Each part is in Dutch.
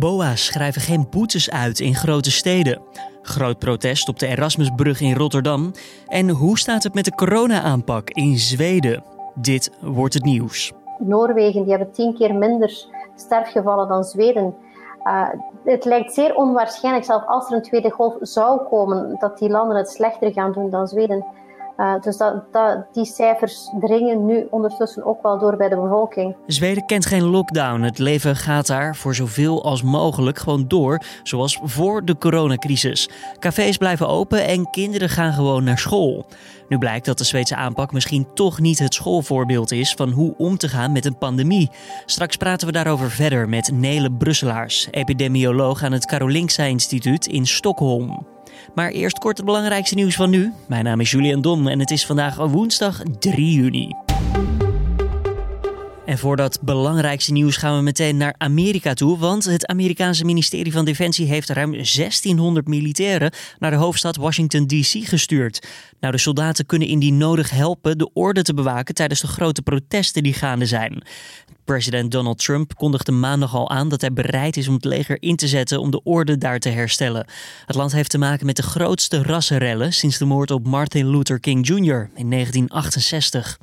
BOA's schrijven geen boetes uit in grote steden. Groot protest op de Erasmusbrug in Rotterdam. En hoe staat het met de corona-aanpak in Zweden? Dit wordt het nieuws. Noorwegen die hebben tien keer minder sterfgevallen dan Zweden. Uh, het lijkt zeer onwaarschijnlijk, zelfs als er een tweede golf zou komen, dat die landen het slechter gaan doen dan Zweden. Uh, dus dat, die cijfers dringen nu ondertussen ook wel door bij de bevolking. Zweden kent geen lockdown. Het leven gaat daar voor zoveel als mogelijk gewoon door, zoals voor de coronacrisis. Cafés blijven open en kinderen gaan gewoon naar school. Nu blijkt dat de Zweedse aanpak misschien toch niet het schoolvoorbeeld is van hoe om te gaan met een pandemie. Straks praten we daarover verder met Nele Brusselaars, epidemioloog aan het Karolinska Instituut in Stockholm. Maar eerst kort het belangrijkste nieuws van nu. Mijn naam is Julian Dom en het is vandaag woensdag 3 juni. En voor dat belangrijkste nieuws gaan we meteen naar Amerika toe. Want het Amerikaanse ministerie van Defensie heeft ruim 1600 militairen naar de hoofdstad Washington DC gestuurd. Nou, de soldaten kunnen indien nodig helpen de orde te bewaken tijdens de grote protesten die gaande zijn. President Donald Trump kondigde maandag al aan dat hij bereid is om het leger in te zetten om de orde daar te herstellen. Het land heeft te maken met de grootste rassenrellen sinds de moord op Martin Luther King Jr. in 1968.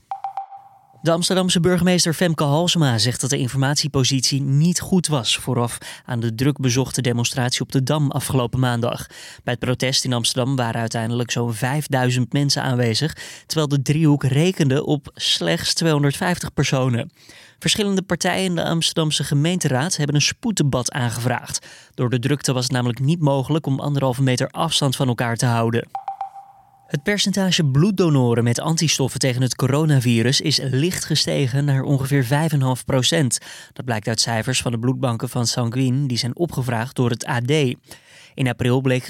De Amsterdamse burgemeester Femke Halsema zegt dat de informatiepositie niet goed was vooraf aan de druk bezochte demonstratie op de Dam afgelopen maandag. Bij het protest in Amsterdam waren uiteindelijk zo'n 5000 mensen aanwezig, terwijl de driehoek rekende op slechts 250 personen. Verschillende partijen in de Amsterdamse gemeenteraad hebben een spoeddebat aangevraagd. Door de drukte was het namelijk niet mogelijk om anderhalve meter afstand van elkaar te houden. Het percentage bloeddonoren met antistoffen tegen het coronavirus is licht gestegen naar ongeveer 5,5 procent. Dat blijkt uit cijfers van de bloedbanken van Sanguine die zijn opgevraagd door het AD. In april bleek 3%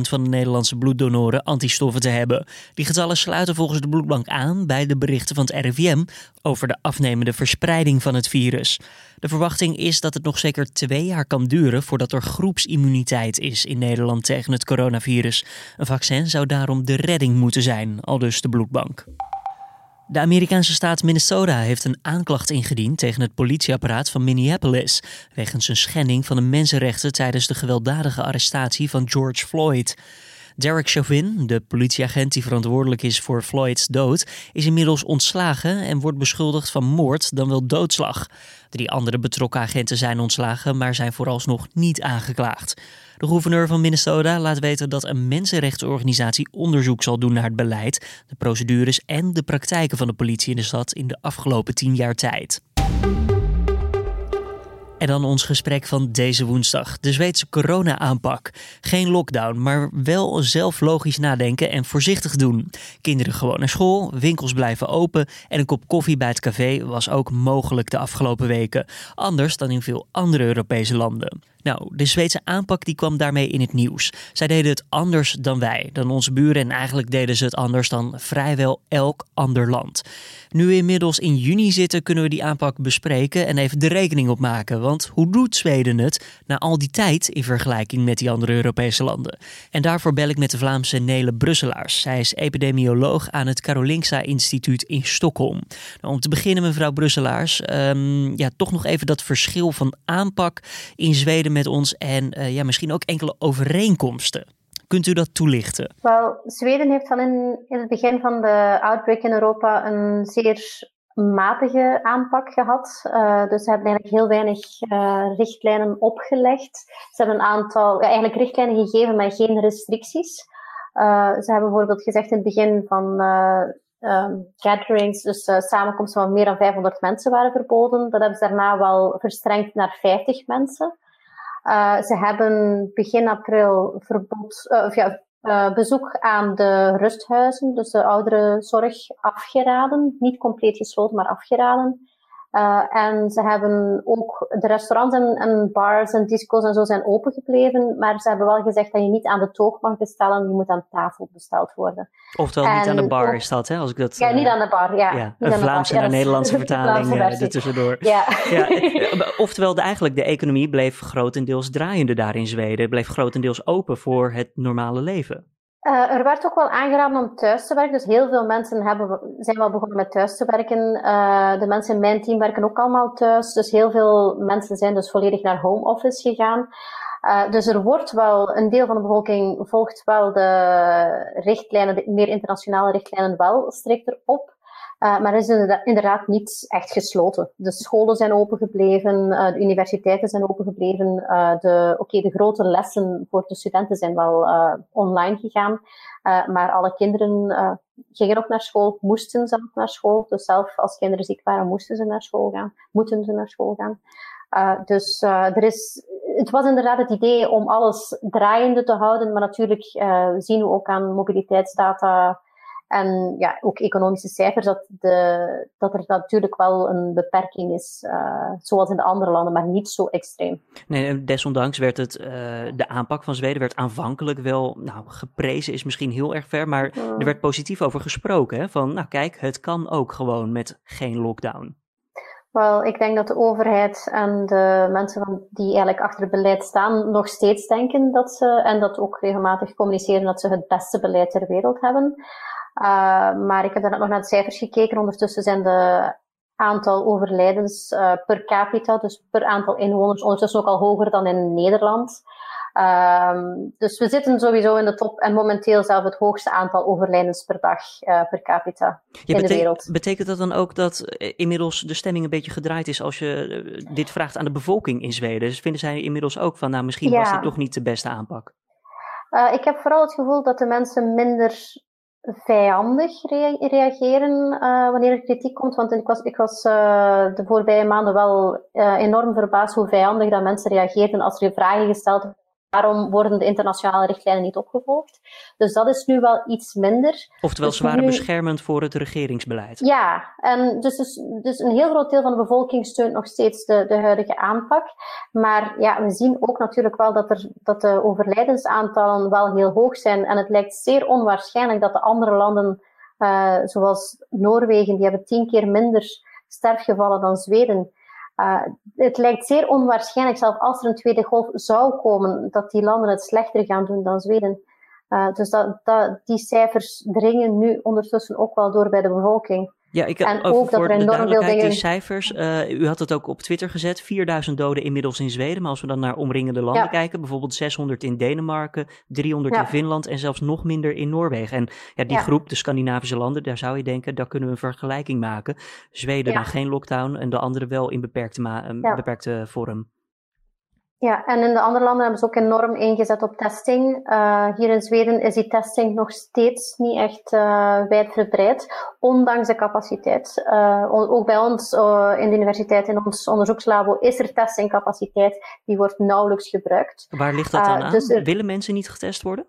van de Nederlandse bloeddonoren antistoffen te hebben. Die getallen sluiten volgens de bloedbank aan bij de berichten van het RIVM over de afnemende verspreiding van het virus. De verwachting is dat het nog zeker twee jaar kan duren voordat er groepsimmuniteit is in Nederland tegen het coronavirus. Een vaccin zou daarom de redding moeten zijn, aldus de bloedbank. De Amerikaanse staat Minnesota heeft een aanklacht ingediend tegen het politieapparaat van Minneapolis wegens een schending van de mensenrechten tijdens de gewelddadige arrestatie van George Floyd. Derek Chauvin, de politieagent die verantwoordelijk is voor Floyds dood, is inmiddels ontslagen en wordt beschuldigd van moord dan wel doodslag. Drie andere betrokken agenten zijn ontslagen, maar zijn vooralsnog niet aangeklaagd. De gouverneur van Minnesota laat weten dat een mensenrechtenorganisatie onderzoek zal doen naar het beleid, de procedures en de praktijken van de politie in de stad in de afgelopen tien jaar tijd. En dan ons gesprek van deze woensdag. De Zweedse corona-aanpak. Geen lockdown, maar wel zelf logisch nadenken en voorzichtig doen. Kinderen gewoon naar school, winkels blijven open en een kop koffie bij het café was ook mogelijk de afgelopen weken. Anders dan in veel andere Europese landen. Nou, de Zweedse aanpak die kwam daarmee in het nieuws. Zij deden het anders dan wij, dan onze buren en eigenlijk deden ze het anders dan vrijwel elk ander land. Nu we inmiddels in juni zitten, kunnen we die aanpak bespreken en even de rekening opmaken. Want hoe doet Zweden het na al die tijd in vergelijking met die andere Europese landen? En daarvoor bel ik met de Vlaamse Nele Brusselaars. Zij is epidemioloog aan het Karolinska Instituut in Stockholm. Nou, om te beginnen, mevrouw Brusselaars, um, ja, toch nog even dat verschil van aanpak in Zweden met ons en uh, ja, misschien ook enkele overeenkomsten. Kunt u dat toelichten? Wel, Zweden heeft van in, het begin van de outbreak in Europa een zeer matige aanpak gehad. Uh, dus ze hebben eigenlijk heel weinig uh, richtlijnen opgelegd. Ze hebben een aantal, ja, eigenlijk richtlijnen gegeven, maar geen restricties. Ze hebben bijvoorbeeld gezegd in het begin van um, gatherings, dus samenkomsten van meer dan 500 mensen waren verboden. Dat hebben ze daarna wel verstrengd naar 50 mensen. Uh, ze hebben begin april verbod, uh, of ja, uh, bezoek aan de rusthuizen, dus de ouderenzorg, afgeraden. Niet compleet gesloten, maar afgeraden. Uh, en ze hebben ook, de restaurants en, en, bars en disco's en zo zijn open gebleven, maar ze hebben wel gezegd dat je niet aan de toog mag bestellen, je moet aan tafel besteld worden. Oftewel niet aan de bar is dat, hè? Als ik dat, ja, niet aan de bar, ja. ja een Vlaamse en een Nederlandse vertaling uh, ertussendoor. Ja. ja. Oftewel, de, eigenlijk de economie bleef grotendeels draaiende daar in Zweden, bleef grotendeels open voor het normale leven. Uh, er werd ook wel aangeraden om thuis te werken. Dus heel veel mensen hebben, zijn wel begonnen met thuis te werken. Uh, de mensen in mijn team werken ook allemaal thuis. Dus heel veel mensen zijn dus volledig naar home office gegaan. Uh, dus er wordt wel, een deel van de bevolking volgt wel de richtlijnen, de meer internationale richtlijnen wel strikter op. Uh, maar is inderdaad niet echt gesloten. De scholen zijn opengebleven, uh, de universiteiten zijn opengebleven. Uh, de, Oké, de grote lessen voor de studenten zijn wel online gegaan. maar alle kinderen gingen ook naar school, moesten zelf naar school. Dus zelf als kinderen ziek waren, moesten ze naar school gaan, moeten ze naar school gaan. dus er is, het was inderdaad het idee om alles draaiende te houden. Maar natuurlijk zien we ook aan mobiliteitsdata en ja, ook economische cijfers, dat, de, dat er natuurlijk wel een beperking is, uh, zoals in de andere landen, maar niet zo extreem. Nee, desondanks werd het, uh, de aanpak van Zweden werd aanvankelijk wel, nou, geprezen is misschien heel erg ver, maar er werd positief over gesproken. Hè? Van, nou kijk, het kan ook gewoon met geen lockdown. Wel, ik denk dat de overheid en de mensen die eigenlijk achter het beleid staan nog steeds denken dat ze, en dat ook regelmatig communiceren, dat ze het beste beleid ter wereld hebben. Uh, maar ik heb daarnet nog naar de cijfers gekeken. Ondertussen zijn de aantal overlijdens uh, per capita, dus per aantal inwoners, ondertussen ook al hoger dan in Nederland. Uh, dus we zitten sowieso in de top en momenteel zelf het hoogste aantal overlijdens per dag uh, per capita ja, in de wereld. Betekent dat dan ook dat inmiddels de stemming een beetje gedraaid is als je dit vraagt aan de bevolking in Zweden? Dus vinden zij inmiddels ook van, nou misschien ja. was dit toch niet de beste aanpak? Uh, ik heb vooral het gevoel dat de mensen minder vijandig reageren uh, wanneer er kritiek komt. Want ik was, ik was uh, de voorbije maanden wel uh, enorm verbaasd hoe vijandig dat mensen reageerden als er vragen gesteld waarom worden de internationale richtlijnen niet opgevolgd. Dus dat is nu wel iets minder. Oftewel, dus ze waren beschermend voor het regeringsbeleid. Ja, en dus, dus, dus een heel groot deel van de bevolking steunt nog steeds de, de huidige aanpak. Maar ja, we zien ook natuurlijk wel dat, er, dat de overlijdensaantallen wel heel hoog zijn. En het lijkt zeer onwaarschijnlijk dat de andere landen, uh, zoals Noorwegen, die hebben tien keer minder sterfgevallen dan Zweden. Uh, het lijkt zeer onwaarschijnlijk, zelfs als er een tweede golf zou komen, dat die landen het slechter gaan doen dan Zweden. Uh, dus dat, dat, die cijfers dringen nu ondertussen ook wel door bij de bevolking. Ja, ik, en ook dat er enorm veel dingen... die cijfers, uh, u had het ook op Twitter gezet, 4000 doden inmiddels in Zweden. Maar als we dan naar omringende landen kijken, bijvoorbeeld 600 in Denemarken, 300 in Finland en zelfs nog minder in Noorwegen. En ja, die groep, de Scandinavische landen, daar zou je denken, daar kunnen we een vergelijking maken. Zweden dan geen lockdown en de andere wel in beperkte, beperkte vorm. Ja, en in de andere landen hebben ze ook enorm ingezet op testing. Uh, hier in Zweden is die testing nog steeds niet echt uh, wijdverbreid, ondanks de capaciteit. Uh, ook bij ons in de universiteit, in ons onderzoekslabo, is er testingcapaciteit. Die wordt nauwelijks gebruikt. Waar ligt dat dan aan? Dus Willen mensen niet getest worden?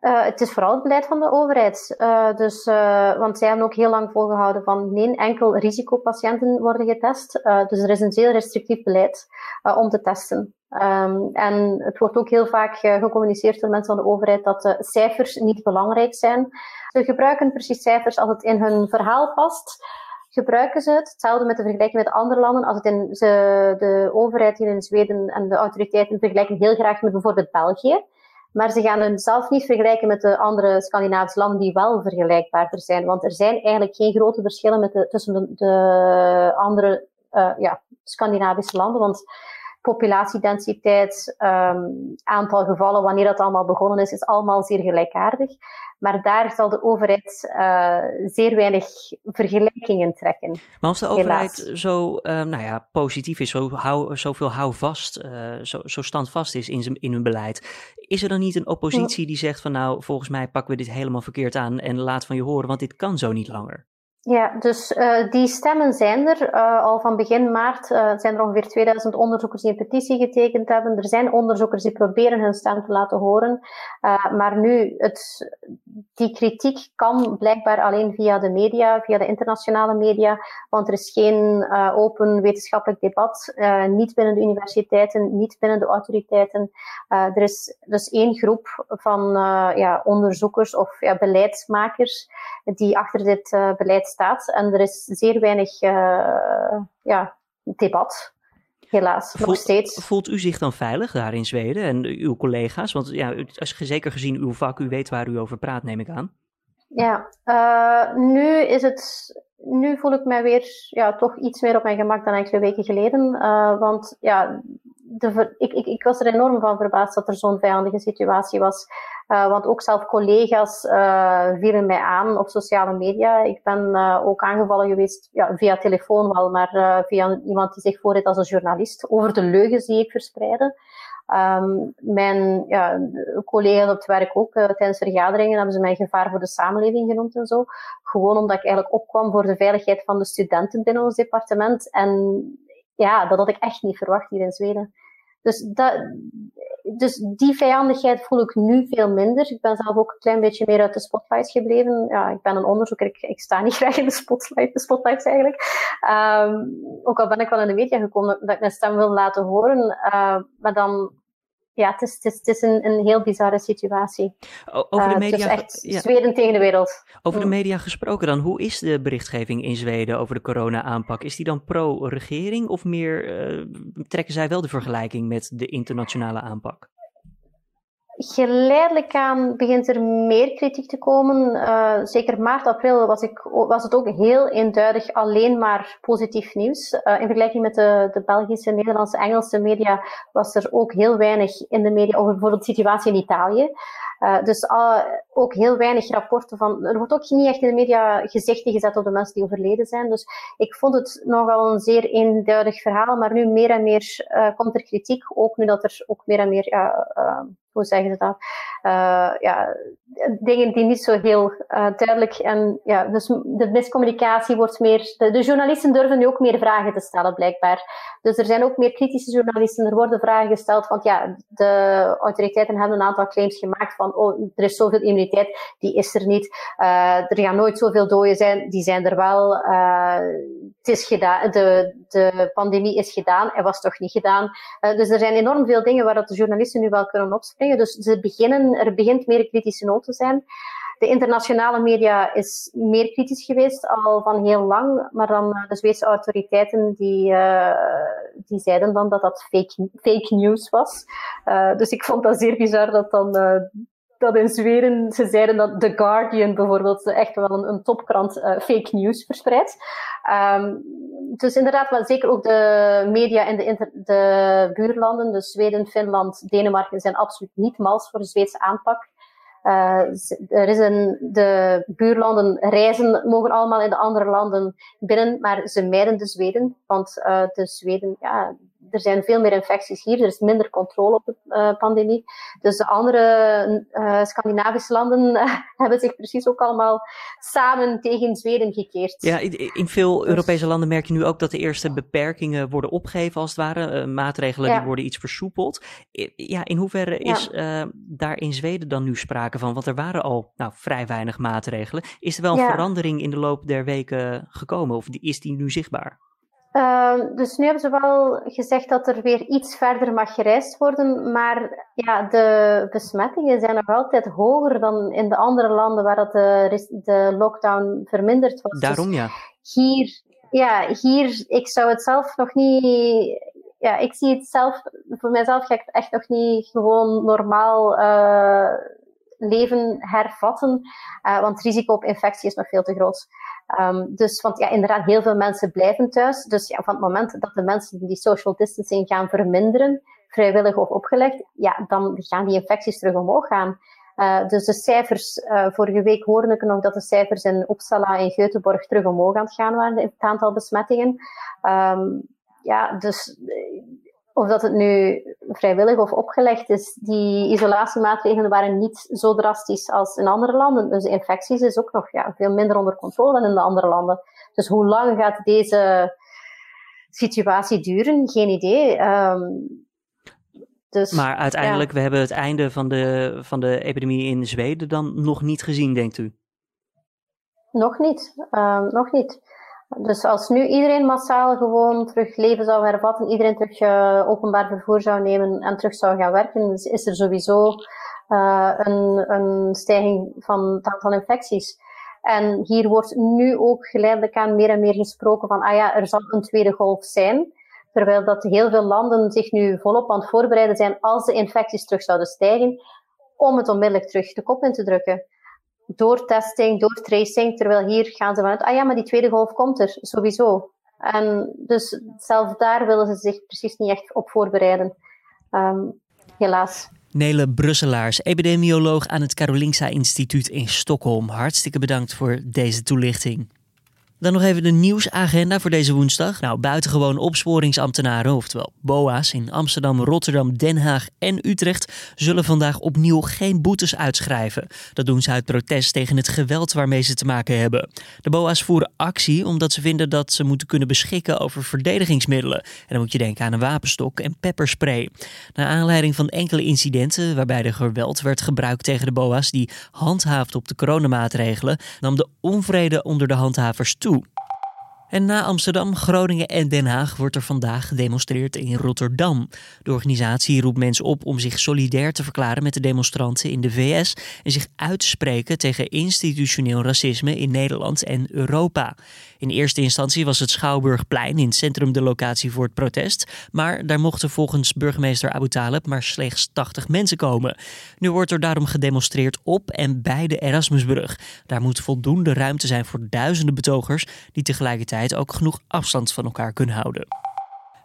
Uh, het is vooral het beleid van de overheid. Uh, dus, uh, want zij hebben ook heel lang volgehouden van nee, enkel risicopatiënten worden getest. dus er is een zeer restrictief beleid om te testen. Um, en het wordt ook heel vaak gecommuniceerd door mensen van de overheid dat de cijfers niet belangrijk zijn. Ze gebruiken precies cijfers als het in hun verhaal past. Gebruiken ze het. Hetzelfde met de vergelijking met andere landen. Als het in ze, de overheid hier in Zweden en de autoriteiten vergelijken heel graag met bijvoorbeeld België. Maar ze gaan het zelf niet vergelijken met de andere Scandinavische landen die wel vergelijkbaarder zijn. Want er zijn eigenlijk geen grote verschillen met de, tussen de, de andere uh, ja, Scandinavische landen. Want populatiedensiteit, um, aantal gevallen, wanneer dat allemaal begonnen is, is allemaal zeer gelijkaardig. Maar daar zal de overheid uh, zeer weinig vergelijkingen trekken. Maar als de overheid zo uh, nou ja, positief is, zo hou, zoveel houvast, uh, zo, zo standvast is in, in hun beleid, is er dan niet een oppositie die zegt van nou, volgens mij pakken we dit helemaal verkeerd aan en laat van je horen, want dit kan zo niet langer? Ja, dus uh, die stemmen zijn er. Uh, al van begin maart uh, zijn er ongeveer 2000 onderzoekers die een petitie getekend hebben. Er zijn onderzoekers die proberen hun stem te laten horen. maar nu, het, die kritiek kan blijkbaar alleen via de media, via de internationale media, want er is geen open wetenschappelijk debat. niet binnen de universiteiten, niet binnen de autoriteiten. er is dus één groep van ja, onderzoekers of ja, beleidsmakers die achter dit beleid staat. En er is zeer weinig uh, ja, debat. helaas, nog steeds. Voelt u zich dan veilig daar in Zweden en uw collega's? Want ja, als, zeker gezien uw vak, u weet waar u over praat, neem ik aan. Ja, uh, nu is het. Nu voel ik mij weer ja, toch iets meer op mijn gemak dan twee weken geleden. Uh, want ja, de, ik, ik, ik was er enorm van verbaasd dat er zo'n vijandige situatie was. Uh, want ook zelf collega's uh, vielen mij aan op sociale media. Ik ben ook aangevallen geweest, ja, via telefoon wel, maar via iemand die zich voordeed als een journalist, over de leugens die ik verspreidde. Um, mijn ja, collega's op het werk ook, tijdens vergaderingen hebben ze mij gevaar voor de samenleving genoemd en zo. Gewoon omdat ik eigenlijk opkwam voor de veiligheid van de studenten binnen ons departement. En ja, dat had ik echt niet verwacht hier in Zweden. Dus, dat, dus die vijandigheid voel ik nu veel minder. Ik ben zelf ook een klein beetje meer uit de spotlights gebleven. Ja, ik ben een onderzoeker, ik, sta niet graag in de, spotlight, de spotlights eigenlijk. Um, ook al ben ik wel in de media gekomen dat ik mijn stem wil laten horen. Uh, maar dan ja, het is, het is, het is een, een, heel bizarre situatie. Over de media, uh, echt ja. Zweden tegen de wereld. Over de mm. media gesproken dan, hoe is de berichtgeving in Zweden over de corona-aanpak? Is die dan pro-regering of meer uh, trekken zij wel de vergelijking met de internationale aanpak? Geleidelijk aan begint er meer kritiek te komen. Uh, zeker maart, april was, ik, was het ook heel eenduidig alleen maar positief nieuws. Uh, in vergelijking met de, de Belgische, Nederlandse, Engelse media was er ook heel weinig in de media over bijvoorbeeld de situatie in Italië. Uh, dus ook heel weinig rapporten van. Er wordt ook niet echt in de media gezichten gezet op de mensen die overleden zijn. Dus ik vond het nogal een zeer eenduidig verhaal. Maar nu meer en meer komt er kritiek. Ook nu dat er ook meer en meer hoe zeggen ze dat? Uh, ja, dingen die niet zo heel uh, duidelijk en ja, dus de miscommunicatie wordt meer. De, journalisten durven nu ook meer vragen te stellen, blijkbaar. Dus er zijn ook meer kritische journalisten. Er worden vragen gesteld, want ja, de autoriteiten hebben een aantal claims gemaakt van, oh, er is zoveel immuniteit, die is er niet. Uh, er gaan nooit zoveel doden zijn, die zijn er wel. het is gedaan, de, de pandemie is gedaan, en was toch niet gedaan. dus er zijn enorm veel dingen waar dat de journalisten nu wel kunnen opspelen. Dus ze beginnen, er begint meer kritische noot te zijn. De internationale media is meer kritisch geweest, al van heel lang. Maar dan eh, de Zweedse autoriteiten die, uh, die zeiden dan dat dat fake, fake news was. Uh, dus ik vond dat zeer bizar dat dan dat in Zweden, ze zeiden dat The Guardian bijvoorbeeld echt wel een, een topkrant uh, fake news verspreidt. Um, dus inderdaad, maar zeker ook de media in de, de buurlanden, dus Zweden, Finland, Denemarken, zijn absoluut niet mals voor de Zweedse aanpak. Uh, er is een, de buurlanden reizen, mogen allemaal in de andere landen binnen, maar ze mijden de Zweden, want uh, de Zweden, ja, er zijn veel meer infecties hier, er is minder controle op de uh, pandemie. Dus de andere uh, Scandinavische landen uh, hebben zich precies ook allemaal samen tegen Zweden gekeerd. Ja, in, veel dus- Europese landen merk je nu ook dat de eerste beperkingen worden opgegeven, als het ware. maatregelen die worden iets versoepeld. Ja, in hoeverre is ja. daar in Zweden dan nu sprake van? Want er waren al nou, vrij weinig maatregelen. Is er wel een ja. verandering in de loop der weken gekomen of is die nu zichtbaar? Uh, dus nu hebben ze wel gezegd dat er weer iets verder mag gereisd worden, maar ja, de besmettingen zijn nog altijd hoger dan in de andere landen waar dat de, de lockdown verminderd was. Dus Daarom ja. hier, ja, hier, ik zou het zelf nog niet, ja, ik zie het zelf, voor mijzelf ga ik het echt nog niet gewoon normaal uh, leven hervatten, uh, want het risico op infectie is nog veel te groot. Um, dus, want ja, inderdaad, heel veel mensen blijven thuis. Dus ja, van het moment dat de mensen die social distancing gaan verminderen, vrijwillig of opgelegd, ja, dan gaan die infecties terug omhoog gaan. Uh, dus de cijfers, uh, vorige week hoorde ik nog dat de cijfers in Uppsala en Göteborg terug omhoog aan gaan waren, het aantal besmettingen. Um, ja, dus of dat het nu vrijwillig of opgelegd is, die isolatiemaatregelen waren niet zo drastisch als in andere landen. Dus de infecties is ook nog ja, veel minder onder controle dan in de andere landen. Dus hoe lang gaat deze situatie duren? Geen idee. Um, dus, maar uiteindelijk, ja. we hebben het einde van de, van de epidemie in Zweden dan nog niet gezien, denkt u? Nog niet, um, nog niet. Dus als nu iedereen massaal gewoon terug leven zou hervatten, iedereen terug uh, openbaar vervoer zou nemen en terug zou gaan werken, is er sowieso uh, een, een stijging van het aantal infecties. En hier wordt nu ook geleidelijk aan meer en meer gesproken van, ah ja, er zal een tweede golf zijn. Terwijl dat heel veel landen zich nu volop aan het voorbereiden zijn als de infecties terug zouden stijgen, om het onmiddellijk terug de kop in te drukken. Door testing, door tracing, terwijl hier gaan ze vanuit, ah ja, maar die tweede golf komt er, sowieso. En dus zelfs daar willen ze zich precies niet echt op voorbereiden. Um, helaas. Nele Brusselaars, epidemioloog aan het Karolinska Instituut in Stockholm. Hartstikke bedankt voor deze toelichting. Dan nog even de nieuwsagenda voor deze woensdag. Nou, buitengewoon opsporingsambtenaren, oftewel BOA's, in Amsterdam, Rotterdam, Den Haag en Utrecht zullen vandaag opnieuw geen boetes uitschrijven. Dat doen ze uit protest tegen het geweld waarmee ze te maken hebben. De BOA's voeren actie omdat ze vinden dat ze moeten kunnen beschikken over verdedigingsmiddelen. En dan moet je denken aan een wapenstok en pepperspray. Naar aanleiding van enkele incidenten waarbij er geweld werd gebruikt tegen de BOA's die handhaafden op de coronamaatregelen, nam de onvrede onder de handhavers toe. En na Amsterdam, Groningen en Den Haag wordt er vandaag gedemonstreerd in Rotterdam. De organisatie roept mensen op om zich solidair te verklaren met de demonstranten in de VS en zich uit te spreken tegen institutioneel racisme in Nederland en Europa. In eerste instantie was het Schouwburgplein in het centrum de locatie voor het protest, maar daar mochten volgens burgemeester Abu Talib maar slechts 80 mensen komen. Nu wordt er daarom gedemonstreerd op en bij de Erasmusbrug. Daar moet voldoende ruimte zijn voor duizenden betogers die tegelijkertijd ook genoeg afstand van elkaar kunnen houden.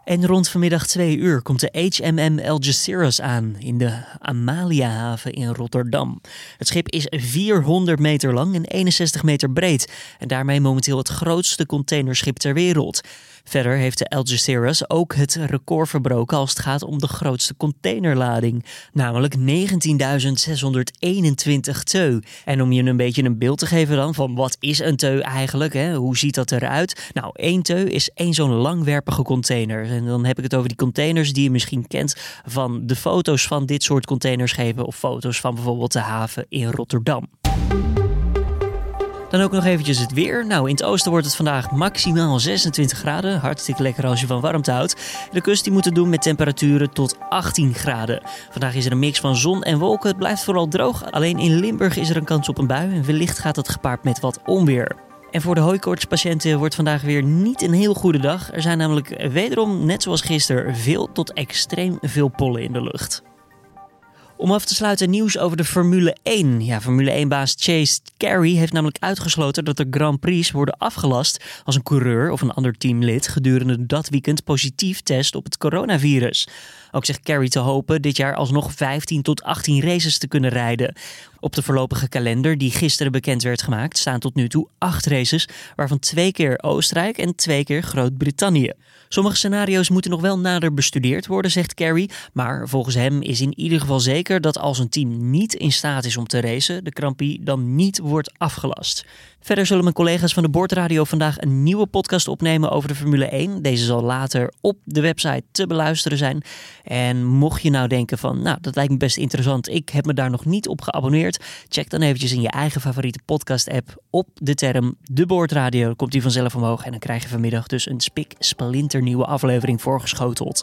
En rond vanmiddag 2 uur komt de HMM Algeciras aan in de Amaliahaven in Rotterdam. Het schip is 400 meter lang en 61 meter breed en daarmee momenteel het grootste containerschip ter wereld. Verder heeft de Algeciras ook het record verbroken als het gaat om de grootste containerlading, namelijk 19.621 teu. En om je een beetje een beeld te geven dan van wat is een teu eigenlijk, hè? hoe ziet dat eruit? Nou, één teu is één zo'n langwerpige container. En dan heb ik het over die containers die je misschien kent van de foto's van dit soort containers geven of foto's van bijvoorbeeld de haven in Rotterdam. Dan ook nog eventjes het weer. Nou, in het oosten wordt het vandaag maximaal 26 graden. Hartstikke lekker als je van warmte houdt. De kust die moet het doen met temperaturen tot 18 graden. Vandaag is er een mix van zon en wolken. Het blijft vooral droog. Alleen in Limburg is er een kans op een bui. En wellicht gaat het gepaard met wat onweer. En voor de hooikoortspatiënten wordt vandaag weer niet een heel goede dag. Er zijn namelijk wederom, net zoals gisteren, veel tot extreem veel pollen in de lucht. Om af te sluiten nieuws over de Formule 1. Ja, Formule 1-baas Chase Carey heeft namelijk uitgesloten dat de Grand Prix worden afgelast als een coureur of een ander teamlid gedurende dat weekend positief test op het coronavirus. Ook zegt Carey te hopen dit jaar alsnog 15 tot 18 races te kunnen rijden. Op de voorlopige kalender die gisteren bekend werd gemaakt staan tot nu toe acht races, waarvan twee keer Oostenrijk en twee keer Groot-Brittannië. Sommige scenario's moeten nog wel nader bestudeerd worden, zegt Carey. Maar volgens hem is in ieder geval zeker dat als een team niet in staat is om te racen, de Grand dan niet wordt afgelast. Verder zullen mijn collega's van de Bordradio vandaag een nieuwe podcast opnemen over de Formule 1. Deze zal later op de website te beluisteren zijn. En mocht je nou denken van, nou, dat lijkt me best interessant. Ik heb me daar nog niet op geabonneerd. Check dan eventjes in je eigen favoriete podcast app op de term De Bordradio. Dan komt die vanzelf omhoog en dan krijg je vanmiddag dus een spik splinternieuwe aflevering voorgeschoteld.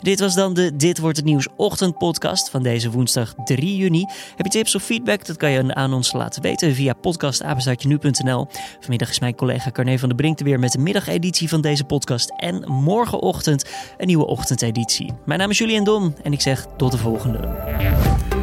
Dit was dan de Dit wordt het nieuws ochtendpodcast van deze woensdag 3 juni. Heb je tips of feedback? Dat kan je aan ons laten weten via podcastapenstaartje.nu.nl. Vanmiddag is mijn collega Carne van der Brink weer met de middageditie van deze podcast en morgenochtend een nieuwe ochtendeditie. Mijn naam is Julian Dom en ik zeg tot de volgende.